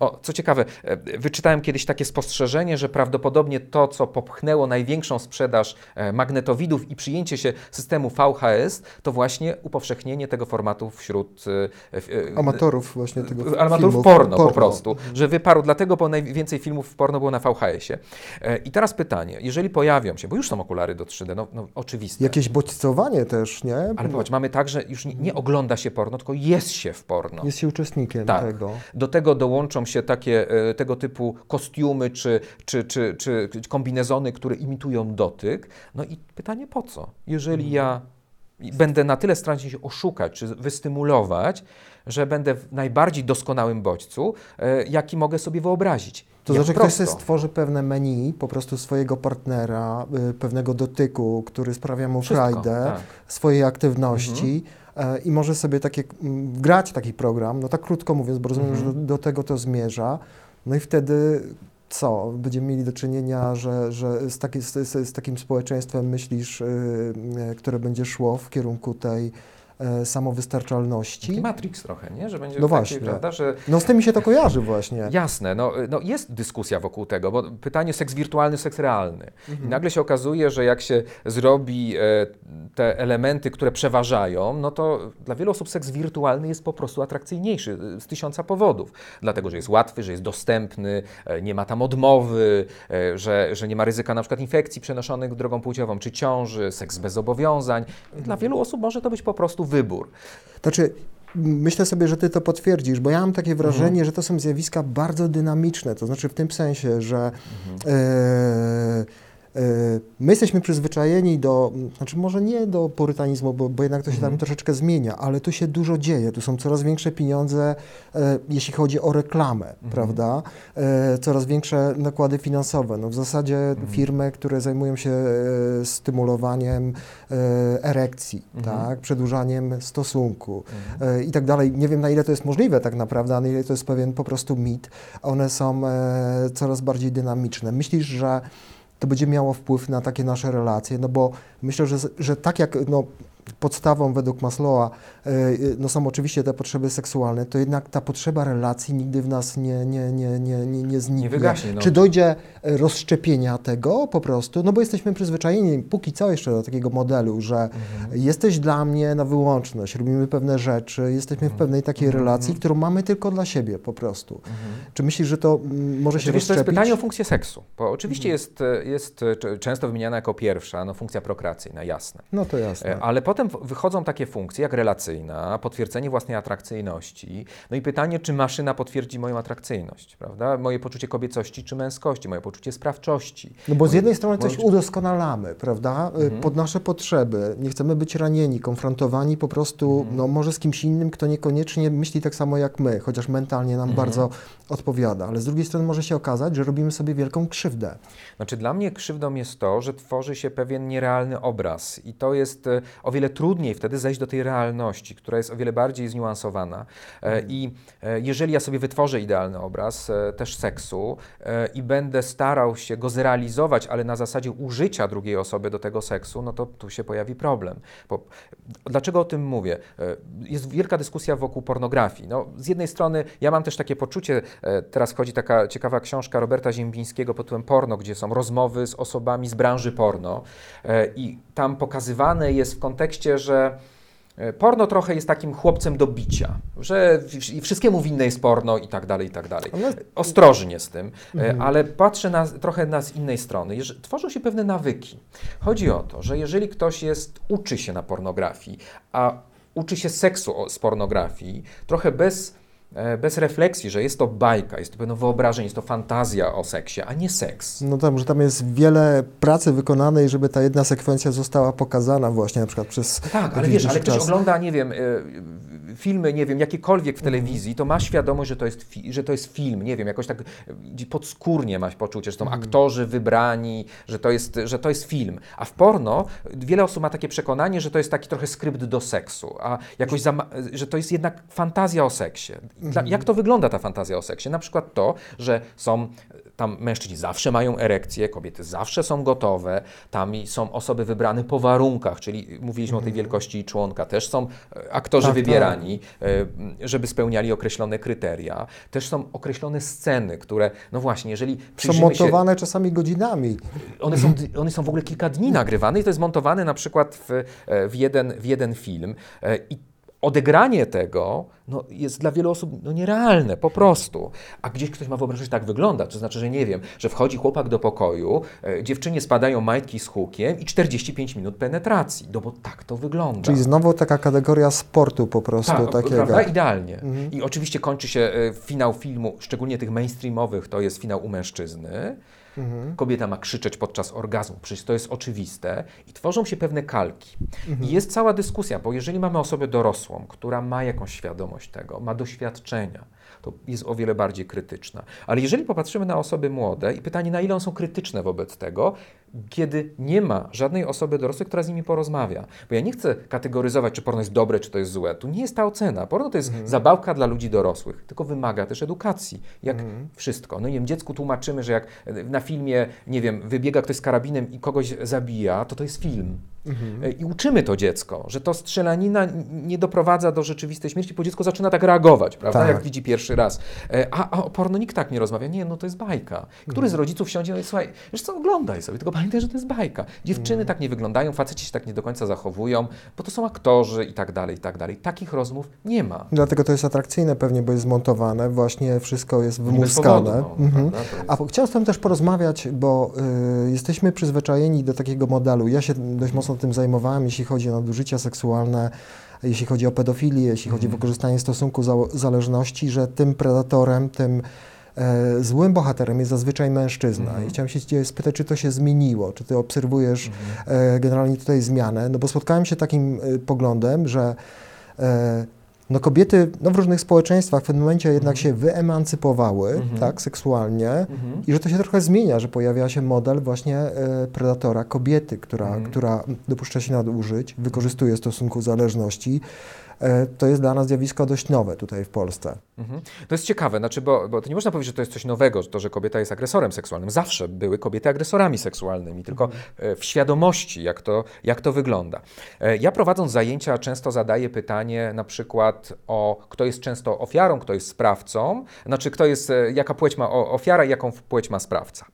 O, co ciekawe, e, wyczytałem kiedyś takie spostrzeżenie, że prawdopodobnie to, co popchnęło największą sprzedaż e, magnetowidów i przyjęcie się systemu VHS, to właśnie upowszechnienie tego formatu wśród e, amatorów właśnie tego Amatorów filmów, porno, porno, po prostu, że wyparł dlatego, bo najwięcej filmów porno było na VHS-ie. I teraz pytanie, jeżeli pojawią się, bo już są okulary do 3D, no, no oczywiste. Jakieś bodźcowanie też, nie? Ale popatrz, mamy tak, że już nie, nie, ogląda się porno, tylko jest się w porno. Jest się uczestnikiem tak. tego. Do tego dołączą się takie, e, tego typu kostiumy czy, czy, czy, czy kombinezony, które imitują dotyk. No i pytanie po co? Jeżeli ja będę na tyle starał się oszukać czy wystymulować, że będę w najbardziej doskonałym bodźcu, e, jaki mogę sobie wyobrazić. To znaczy, ktoś sobie stworzy pewne menu po prostu swojego partnera, y, pewnego dotyku, który sprawia mu Wszystko, frajdę, tak. swojej aktywności. Mhm i może sobie takie, grać taki program, no tak krótko mówiąc, bo rozumiem, że do, do, tego to zmierza, no i wtedy co? Będziemy mieli do czynienia, że, że z, taki, z, z takim społeczeństwem myślisz, yy, które będzie szło w kierunku tej E, samowystarczalności. Taki Matrix trochę, nie? Że będzie no taki, właśnie. prawda, że... No z tym mi się to kojarzy właśnie. Jasne, no, no jest dyskusja wokół tego, bo pytanie seks wirtualny, seks realny. Mhm. I nagle się okazuje, że jak się zrobi e, te elementy, które przeważają, no to dla wielu osób seks wirtualny jest po prostu atrakcyjniejszy z tysiąca powodów. Dlatego, że jest łatwy, że jest dostępny, e, nie ma tam odmowy, e, że, że nie ma ryzyka na przykład infekcji przenoszonych drogą płciową, czy ciąży, seks bez zobowiązań. Dla wielu osób może to być po prostu wybór. Znaczy, myślę sobie, że ty to potwierdzisz, bo ja mam takie wrażenie, mhm. że to są zjawiska bardzo dynamiczne, to znaczy w tym sensie, że mhm. E, my jesteśmy przyzwyczajeni do, znaczy może nie do purytanizmu, bo, bo jednak to się tam mhm. troszeczkę zmienia, ale tu się dużo dzieje, tu są coraz większe pieniądze, e, jeśli chodzi o reklamę, mhm. prawda? E, coraz większe nakłady finansowe. No w zasadzie mhm. firmy, które zajmują się e, stymulowaniem e, erekcji, mhm. tak? przedłużaniem stosunku mhm. e, i tak dalej. Nie wiem na ile to jest możliwe tak naprawdę, a na ile to jest pewien po prostu mit. One są coraz bardziej dynamiczne. Myślisz, że to będzie miało wpływ na takie nasze relacje, no bo myślę, że, że tak jak no, podstawą według Maslowa no są oczywiście te potrzeby seksualne, to jednak ta potrzeba relacji nigdy w nas nie, nie, nie, nie, nie, nie zniknie. Nie wygaśnie, no. Czy dojdzie e, rozszczepienia tego po prostu? No bo jesteśmy przyzwyczajeni póki co jeszcze do takiego modelu, że mhm. jesteś dla mnie na wyłączność, robimy pewne rzeczy, jesteśmy w mhm. pewnej takiej mhm. relacji, którą mamy tylko dla siebie po prostu. Mhm. Czy myślisz, że to może się rozszczepić? To jest pytanie o funkcję seksu, bo oczywiście mhm. jest, e, jest często wymieniana jako pierwsza no, funkcja prokreacyjna, jasne. No to jasne. Ale potem wychodzą takie funkcje jak relacyjna, potwierdzenie własnej atrakcyjności. No i pytanie, czy maszyna potwierdzi moją atrakcyjność, prawda? Moje poczucie kobiecości czy męskości, moje poczucie sprawczości. No bo z jednej strony coś udoskonalamy, prawda? Y, mhm. Pod nasze potrzeby. Nie chcemy być ranieni, konfrontowani po prostu, mhm. no może z kimś innym, kto niekoniecznie myśli tak samo jak my, chociaż mentalnie nam mhm. bardzo odpowiada. Ale z drugiej strony może się okazać, że robimy sobie wielką krzywdę. Znaczy dla mnie krzywdą jest to, że tworzy się pewien nierealny obraz i to jest y, o wiele trudniej wtedy zejść do tej realności, która jest o wiele bardziej zniuansowana. E, mhm. I e, jeżeli ja sobie wytworzę idealny obraz e, też seksu i będę starał się go zrealizować, ale na zasadzie użycia drugiej osoby do tego seksu, no to tu się pojawi problem. Bo, dlaczego o tym mówię? Jest wielka dyskusja wokół pornografii. No, z jednej strony ja mam też takie poczucie, teraz chodzi taka ciekawa książka Roberta Ziembińskiego pod tytułem Porno, gdzie są rozmowy z osobami z branży porno i tam pokazywane jest w kontekście, że porno trochę jest takim chłopcem do bicia, że wszystkiemu winne jest porno i tak dalej, i tak dalej. Ostrożnie z tym, e, mhm. ale patrzę na, trochę na z innej strony. tworzą się pewne nawyki. Chodzi o to, że jeżeli ktoś jest, uczy się na pornografii, a uczy się seksu z pornografii, trochę bez E, bez refleksji, że jest to bajka, jest to pewne wyobrażenie, jest to fantazja o seksie, a nie seks. No tam, że tam jest wiele pracy wykonanej, żeby ta jedna sekwencja została pokazana właśnie na przykład przez Tak, ale wiesz, ale ktoś ogląda, nie wiem, e, filmy, nie wiem, jakiekolwiek w telewizji, to ma świadomość, że to jest, że to jest film, nie wiem, jakoś tak podskórnie masz poczucie, że są mhm. aktorzy wybrani, że to, jest, że to jest film. A w porno wiele osób ma takie przekonanie, że to jest taki trochę skrypt do seksu, a jakoś, że to jest jednak fantazja o seksie. Dla, mhm. jak to wygląda ta fantazja o seksie? Na przykład to, że są tam mężczyźni zawsze mają erekcję, kobiety zawsze są gotowe, tam są osoby wybrane po warunkach, czyli mówiliśmy o tej wielkości członka, też są e, aktorzy Tak, tak. wybierani, e, żeby spełniali określone kryteria. Też są określone sceny, które, no właśnie, jeżeli Są przyjrzymy się... montowane czasami godzinami. One są, one są w ogóle kilka dni nagrywane i to jest montowane na przykład w, e, w, jeden, w jeden film. I odegranie tego no, jest dla wielu osób no, nierealne, po prostu. A gdzieś ktoś ma wyobrażenie, że tak wygląda. To znaczy, że nie wiem, że wchodzi chłopak do pokoju, e, dziewczynie spadają majtki z hukiem i 45 minut penetracji. No bo tak to wygląda. Czyli znowu taka kategoria sportu po prostu Tak, takiego. prawda? Idealnie. I oczywiście kończy się e, finał filmu, szczególnie tych mainstreamowych, to jest finał u mężczyzny. Kobieta ma krzyczeć podczas orgazmu, przecież to jest oczywiste. I tworzą się pewne kalki. I jest cała dyskusja, bo jeżeli mamy osobę dorosłą, która ma jakąś świadomość tego, ma doświadczenia, to jest o wiele bardziej krytyczna. Ale jeżeli popatrzymy na osoby młode i pytanie, na ile one są krytyczne wobec tego, kiedy nie ma żadnej osoby dorosłej, która z nimi porozmawia. Bo ja nie chcę kategoryzować, czy porno jest dobre, czy to jest złe. Tu nie jest ta ocena. Porno to jest zabawka dla ludzi dorosłych, tylko wymaga też edukacji, jak wszystko. No nie wiem, dziecku tłumaczymy, że jak na filmie, nie wiem, wybiega ktoś z karabinem i kogoś zabija, to to jest film. E, I uczymy to dziecko, że to strzelanina nie doprowadza do rzeczywistej śmierci, bo dziecko zaczyna tak reagować, prawda, Tak. jak widzi pierwszy raz. E, A, a o porno nikt tak nie rozmawia. Nie, no to jest bajka. Który z rodziców siądzie i mówi, słuchaj, wiesz co, oglądaj sobie, tylko pamiętaj, że to jest bajka. Dziewczyny tak nie wyglądają, faceci się tak nie do końca zachowują, bo to są aktorzy i tak dalej, i tak dalej. Takich rozmów nie ma. Dlatego to jest atrakcyjne pewnie, bo jest zmontowane, właśnie wszystko jest wymuskane. no, Mhm. to jest- A chciałem z tym też porozmawiać, bo y, jesteśmy przyzwyczajeni do takiego modelu. Ja się dość mocno tym zajmowałem, jeśli chodzi o nadużycia seksualne, jeśli chodzi o pedofilię, jeśli chodzi o wykorzystanie stosunku za, zależności, że tym predatorem, tym złym bohaterem jest zazwyczaj mężczyzna. I chciałem się cię spytać, czy to się zmieniło, czy ty obserwujesz e, generalnie tutaj zmianę, no bo spotkałem się takim e, poglądem, że e, no kobiety no w różnych społeczeństwach w pewnym momencie jednak się wyemancypowały, tak, seksualnie. I że to się trochę zmienia, że pojawia się model właśnie e, predatora kobiety, która, która dopuszcza się nadużyć, wykorzystuje stosunku zależności. E, to jest dla nas zjawisko dość nowe tutaj w Polsce. Mhm. To jest ciekawe, znaczy, bo, bo to nie można powiedzieć, że to jest coś nowego, to, że kobieta jest agresorem seksualnym. Zawsze były kobiety agresorami seksualnymi, tylko e, w świadomości, jak to, jak to wygląda. E, Ja prowadząc zajęcia często zadaję pytanie na przykład o kto jest często ofiarą, kto jest sprawcą, znaczy kto jest, jaka płeć ma ofiara i jaką płeć ma sprawca.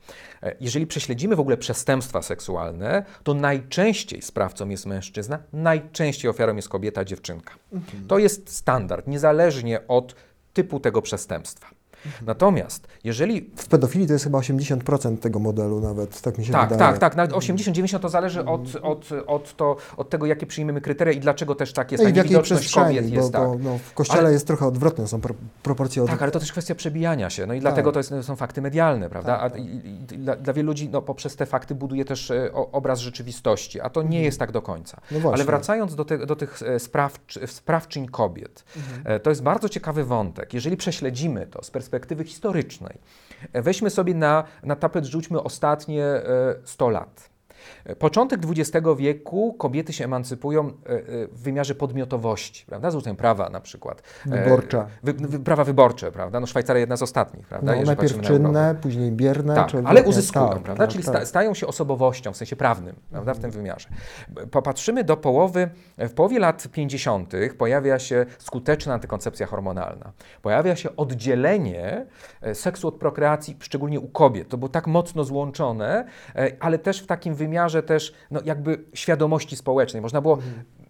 E, Jeżeli prześledzimy w ogóle przestępstwa seksualne, to najczęściej sprawcą jest mężczyzna, najczęściej ofiarą jest kobieta, dziewczynka. To jest standard, niezależnie od typu tego przestępstwa. Natomiast jeżeli W pedofilii to jest chyba 80% tego modelu nawet, tak mi się tak, wydaje. tak, tak. Nawet 80-90 to zależy od, od, od, to, od tego, jakie przyjmiemy kryteria i dlaczego też tak jest. No Ta i w jakiej niewidoczność kobiet przestrzeni, bo, jest tak. bo no, w kościele Ale- jest trochę odwrotne, są pro, proporcje od... Tak, ale to też kwestia przebijania się. No i dlatego Tak. to, jest, to są fakty medialne, prawda? Tak, A, i, i, dla, dla wielu ludzi no, poprzez te fakty buduje też e, obraz rzeczywistości, a to nie jest tak do końca. No. Ale wracając do, te, do tych e, sprawczy, sprawczyń kobiet, e, to jest bardzo ciekawy wątek. Jeżeli prześledzimy to z perspektywy historycznej, e, weźmy sobie na, na tapet, rzućmy ostatnie e, 100 lat. Początek XX wieku kobiety się emancypują e, e, w wymiarze podmiotowości, prawda? Z użyciem prawa na przykład. E, Wyborcza. Wy, wy, prawa wyborcze, prawda? No Szwajcaria jedna z ostatnich, prawda? No, najpierw patrzymy na czynne, później bierne. Tak, ale uzyskują, Tak, prawda? tak, Czyli tak. sta, stają się osobowością w sensie prawnym, prawda? W tym wymiarze. Popatrzymy do połowy, w połowie lat 50. pojawia się skuteczna antykoncepcja hormonalna. Pojawia się oddzielenie seksu od prokreacji, szczególnie u kobiet. To było tak mocno złączone, ale też w takim wymiarze też no, jakby świadomości społecznej. Można było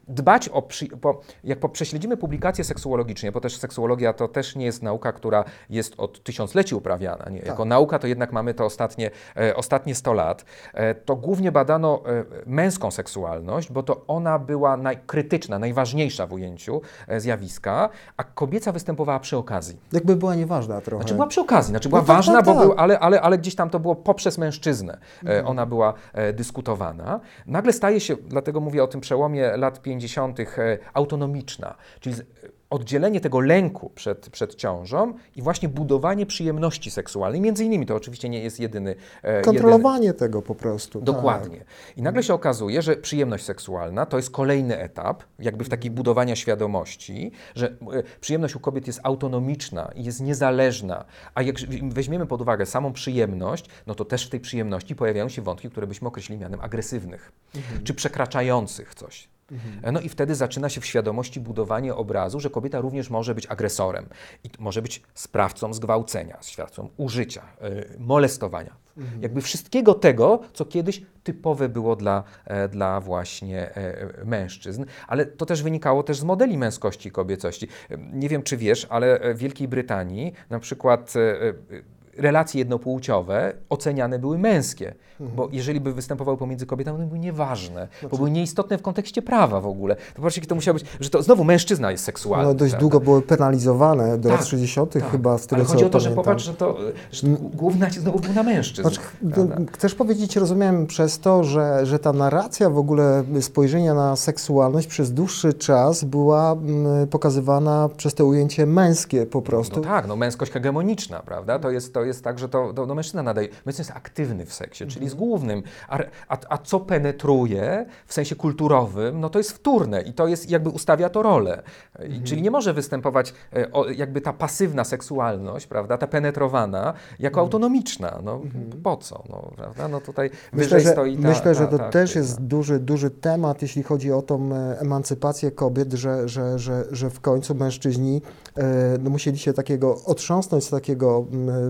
dbać o, przy, bo jak po, prześledzimy publikacje seksuologiczne, bo też seksuologia to też nie jest nauka, która jest od tysiącleci uprawiana. Nie? Jako nauka to jednak mamy to ostatnie, e, ostatnie 100 lat. E, to głównie badano e, męską seksualność, bo to ona była najkrytyczna, najważniejsza w ujęciu e, zjawiska, a kobieca występowała przy okazji. Jakby była nieważna trochę. Znaczy była przy okazji, znaczy była No tak, ważna, tak, bo tak. Był, ale, ale, ale gdzieś tam to było poprzez mężczyznę. E, Mhm. ona była e, dyskutowana. Nagle staje się, dlatego mówię o tym przełomie lat 50 50. autonomiczna, czyli oddzielenie tego lęku przed, przed ciążą i właśnie budowanie przyjemności seksualnej. Między innymi to oczywiście nie jest jedyny. E, Kontrolowanie jedyny... tego po prostu. Dokładnie. Tak. I nagle się okazuje, że przyjemność seksualna to jest kolejny etap, jakby w takiej budowania świadomości, że e, przyjemność u kobiet jest autonomiczna i jest niezależna, a jak weźmiemy pod uwagę samą przyjemność, no to też w tej przyjemności pojawiają się wątki, które byśmy określili mianem agresywnych, mhm. czy przekraczających coś. Mhm. No i wtedy zaczyna się w świadomości budowanie obrazu, że kobieta również może być agresorem i może być sprawcą zgwałcenia, sprawcą użycia, yy, molestowania. Mhm. Jakby wszystkiego tego, co kiedyś typowe było dla, e, dla właśnie e, mężczyzn, ale to też wynikało też z modeli męskości i kobiecości. Nie wiem, czy wiesz, ale w Wielkiej Brytanii na przykład e, relacje jednopłciowe oceniane były męskie, mhm. bo jeżeli by występowały pomiędzy kobietami, one były nieważne, znaczy... bo były nieistotne w kontekście prawa w ogóle. To patrzcie, to musiało być, że to znowu mężczyzna jest seksualny. No dość prawda? długo były penalizowane, do tak, lat 60. Tak. chyba, z tego Ale chodzi o to, pamiętam. że popatrz, że, to, że główny nacisk znowu był na mężczyzn. Znaczy, chcesz powiedzieć, rozumiem, przez to, że, że ta narracja w ogóle spojrzenia na seksualność przez dłuższy czas była mm, pokazywana przez to ujęcie męskie po prostu. No tak, no męskość hegemoniczna, prawda? To jest, to jest tak, że to, to no mężczyzna nadaje. Mężczyzna jest aktywny w seksie, mhm. czyli z głównym. A, a, a, co penetruje w sensie kulturowym, no to jest wtórne i to jest jakby ustawia to rolę. Mhm. Czyli nie może występować e, o, jakby ta pasywna seksualność, prawda, ta penetrowana, jako mhm. autonomiczna. No mhm. po co, no, prawda? No tutaj myślę, że, stoi ta, Myślę, że to ta, też jest duży, duży temat, jeśli chodzi o tą e, emancypację kobiet, że, że, że, że w końcu mężczyźni e, no, musieli się takiego otrząsnąć z takiego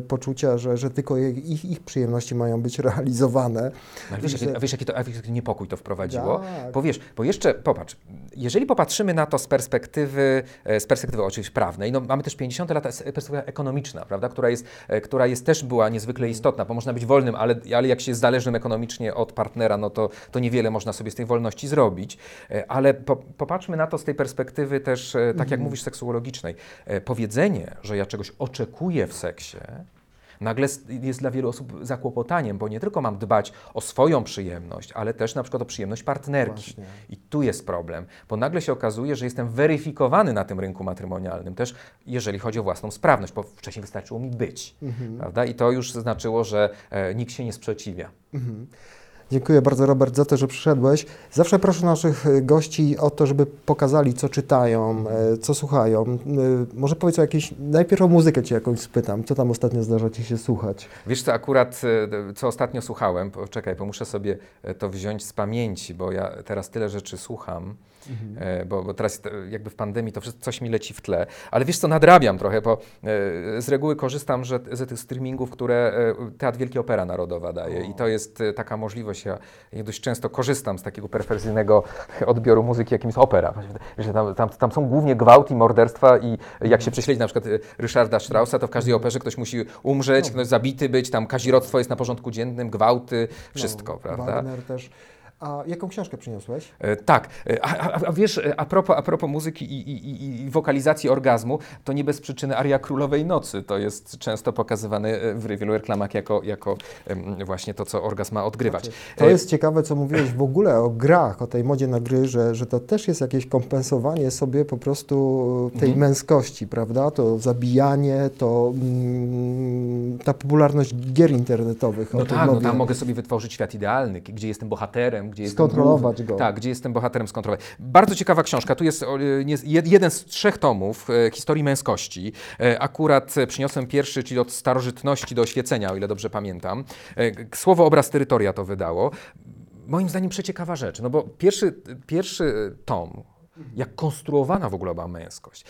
poczucia, że, że tylko ich, ich przyjemności mają być realizowane. No, wiesz, że... a wiesz, jaki to, jaki niepokój to wprowadziło? Tak. Bo wiesz, bo jeszcze, popatrz, jeżeli popatrzymy na to z perspektywy, e, z perspektywy oczywiście prawnej, no mamy też 50 lat perspektywa ekonomiczna, prawda, która jest, e, która jest też była niezwykle istotna, bo można być wolnym, ale, ale jak się jest zależnym ekonomicznie od partnera, no to, to niewiele można sobie z tej wolności zrobić. E, ale po, popatrzmy na to z tej perspektywy też, tak jak mhm. mówisz, seksuologicznej. Powiedzenie, że ja czegoś oczekuję w seksie, nagle jest dla wielu osób zakłopotaniem, bo nie tylko mam dbać o swoją przyjemność, ale też na przykład o przyjemność partnerki. Właśnie. I tu jest problem, bo nagle się okazuje, że jestem weryfikowany na tym rynku matrymonialnym też, jeżeli chodzi o własną sprawność, bo wcześniej wystarczyło mi być, mhm. prawda? I to już znaczyło, że e, nikt się nie sprzeciwia. Mhm. Dziękuję bardzo Robert za to, że przyszedłeś. Zawsze proszę naszych e, gości o to, żeby pokazali, co czytają, e, co słuchają. E, może powiedz o jakiejś, najpierw o muzykę Cię jakąś spytam. Co tam ostatnio zdarza Ci się słuchać? Wiesz co, akurat co ostatnio słuchałem, poczekaj, bo muszę sobie to wziąć z pamięci, bo ja teraz tyle rzeczy słucham. Mhm. Bo, bo, teraz jakby w pandemii to wszystko, coś mi leci w tle. Ale wiesz co, nadrabiam trochę, bo z reguły korzystam że, z tych streamingów, które Teatr Wielki Opera Narodowa daje o. i to jest taka możliwość ja, ja dość często korzystam z takiego perfekcyjnego odbioru muzyki, jakim jest opera. Że tam, tam, tam, są głównie gwałt i morderstwa i jak się prześledzi na przykład Ryszarda Straussa, to w każdej operze ktoś musi umrzeć, no. ktoś zabity być, tam kazirodztwo jest na porządku dziennym, gwałty, wszystko, no, prawda? Wagner też. A jaką książkę przyniosłeś? E, tak. E, a, a, a, wiesz, e, a propos, a propos muzyki i, i, i, wokalizacji orgazmu, to nie bez przyczyny Aria Królowej Nocy. To jest często pokazywane w wielu reklamach jako, jako właśnie to, co orgazm ma odgrywać. Znaczy, to jest ciekawe, co mówiłeś w ogóle o grach, o tej modzie na gry, że, że to też jest jakieś kompensowanie sobie po prostu tej mhm. męskości, prawda? To zabijanie, to mm, ta popularność gier internetowych. No tak, no tam mogę sobie wytworzyć świat idealny, gdzie jestem bohaterem, gdzie skontrolować jestem, go. Tak, gdzie jestem bohaterem skontrolować. Bardzo ciekawa książka. Tu jest jeden z trzech tomów e, historii męskości. E, akurat przyniosłem pierwszy, czyli od starożytności do oświecenia, o ile dobrze pamiętam. E, Słowo obraz terytoria to wydało. Moim zdaniem przeciekawa rzecz, no bo pierwszy, pierwszy tom, jak konstruowana w ogóle była męskość.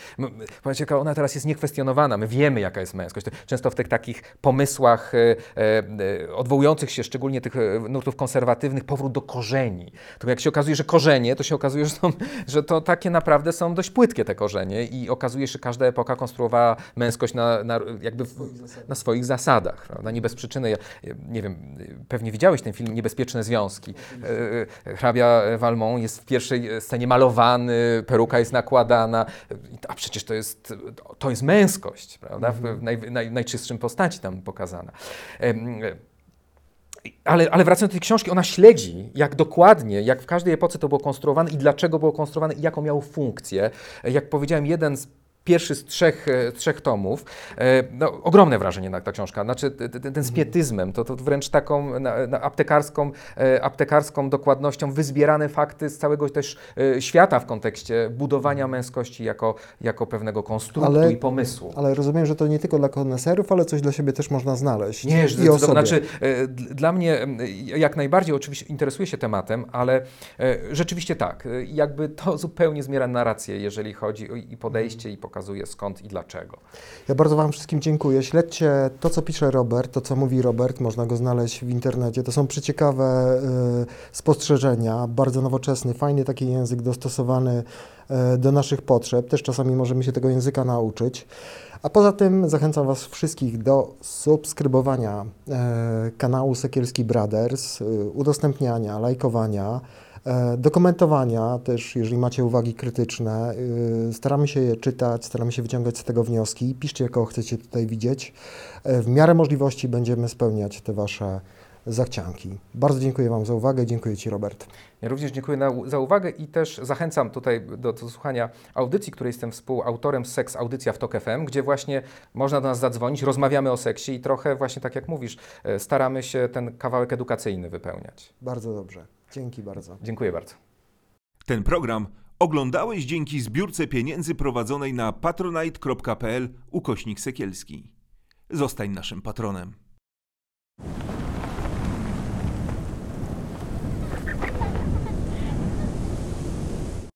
Powiedzcie, jaka ona teraz jest niekwestionowana. My wiemy, jaka jest męskość. Często w tych takich pomysłach e, e, odwołujących się, szczególnie tych e, nurtów konserwatywnych, powrót do korzeni. To jak się okazuje, że korzenie, to się okazuje, że, są, że to takie naprawdę są dość płytkie te korzenie i okazuje się, że każda epoka konstruowała męskość na, na jakby w, na swoich zasadach. Prawda? Nie bez przyczyny. Ja, nie wiem, pewnie widziałeś ten film Niebezpieczne Związki. Hrabia Valmont jest w pierwszej scenie malowany, peruka jest nakładana, a przecież to jest, to jest męskość, prawda? W naj, naj, najczystszym postaci tam pokazana. ale, ale wracając do tej książki, ona śledzi, jak dokładnie, jak w każdej epoce to było konstruowane i dlaczego było konstruowane i jaką miało funkcję. Jak powiedziałem, jeden z pierwszy z trzech, e, trzech tomów. E, no, ogromne wrażenie na ta książka. Znaczy ten, ten spietyzmem, to, to wręcz taką na, na aptekarską, e, aptekarską dokładnością wyzbierane fakty z całego też świata w kontekście budowania męskości jako, jako pewnego konstruktu ale, i pomysłu. Ale rozumiem, że to nie tylko dla koneserów, ale coś dla siebie też można znaleźć. Nie, i o znaczy dla mnie jak najbardziej oczywiście interesuję się tematem, ale rzeczywiście tak, jakby to zupełnie zmiera narrację, jeżeli chodzi o i podejście i pokazanie pokazuje skąd i dlaczego. Ja bardzo Wam wszystkim dziękuję. Śledźcie to, co pisze Robert, to, co mówi Robert, można go znaleźć w internecie. To są przeciekawe y, spostrzeżenia, bardzo nowoczesny, fajny taki język dostosowany y, do naszych potrzeb. Też czasami możemy się tego języka nauczyć. A poza tym zachęcam Was wszystkich do subskrybowania y, kanału Sekielski Brothers, udostępniania, lajkowania. E, do komentowania też, jeżeli macie uwagi krytyczne, e, staramy się je czytać, staramy się wyciągać z tego wnioski. Piszcie, jaką chcecie tutaj widzieć. E, w miarę możliwości będziemy spełniać te Wasze zachcianki. Bardzo dziękuję Wam za uwagę. Dziękuję Ci, Robert. Ja również dziękuję na, za uwagę i też zachęcam tutaj do, do słuchania audycji, której jestem współautorem, Seks Audycja w TOK FM, gdzie właśnie można do nas zadzwonić, rozmawiamy o seksie i trochę właśnie tak jak mówisz, staramy się ten kawałek edukacyjny wypełniać. Bardzo dobrze. Dzięki bardzo. Dziękuję bardzo. Ten program oglądałeś dzięki zbiórce pieniędzy prowadzonej na patronite.pl ukośnik Sekielski. Zostań naszym patronem.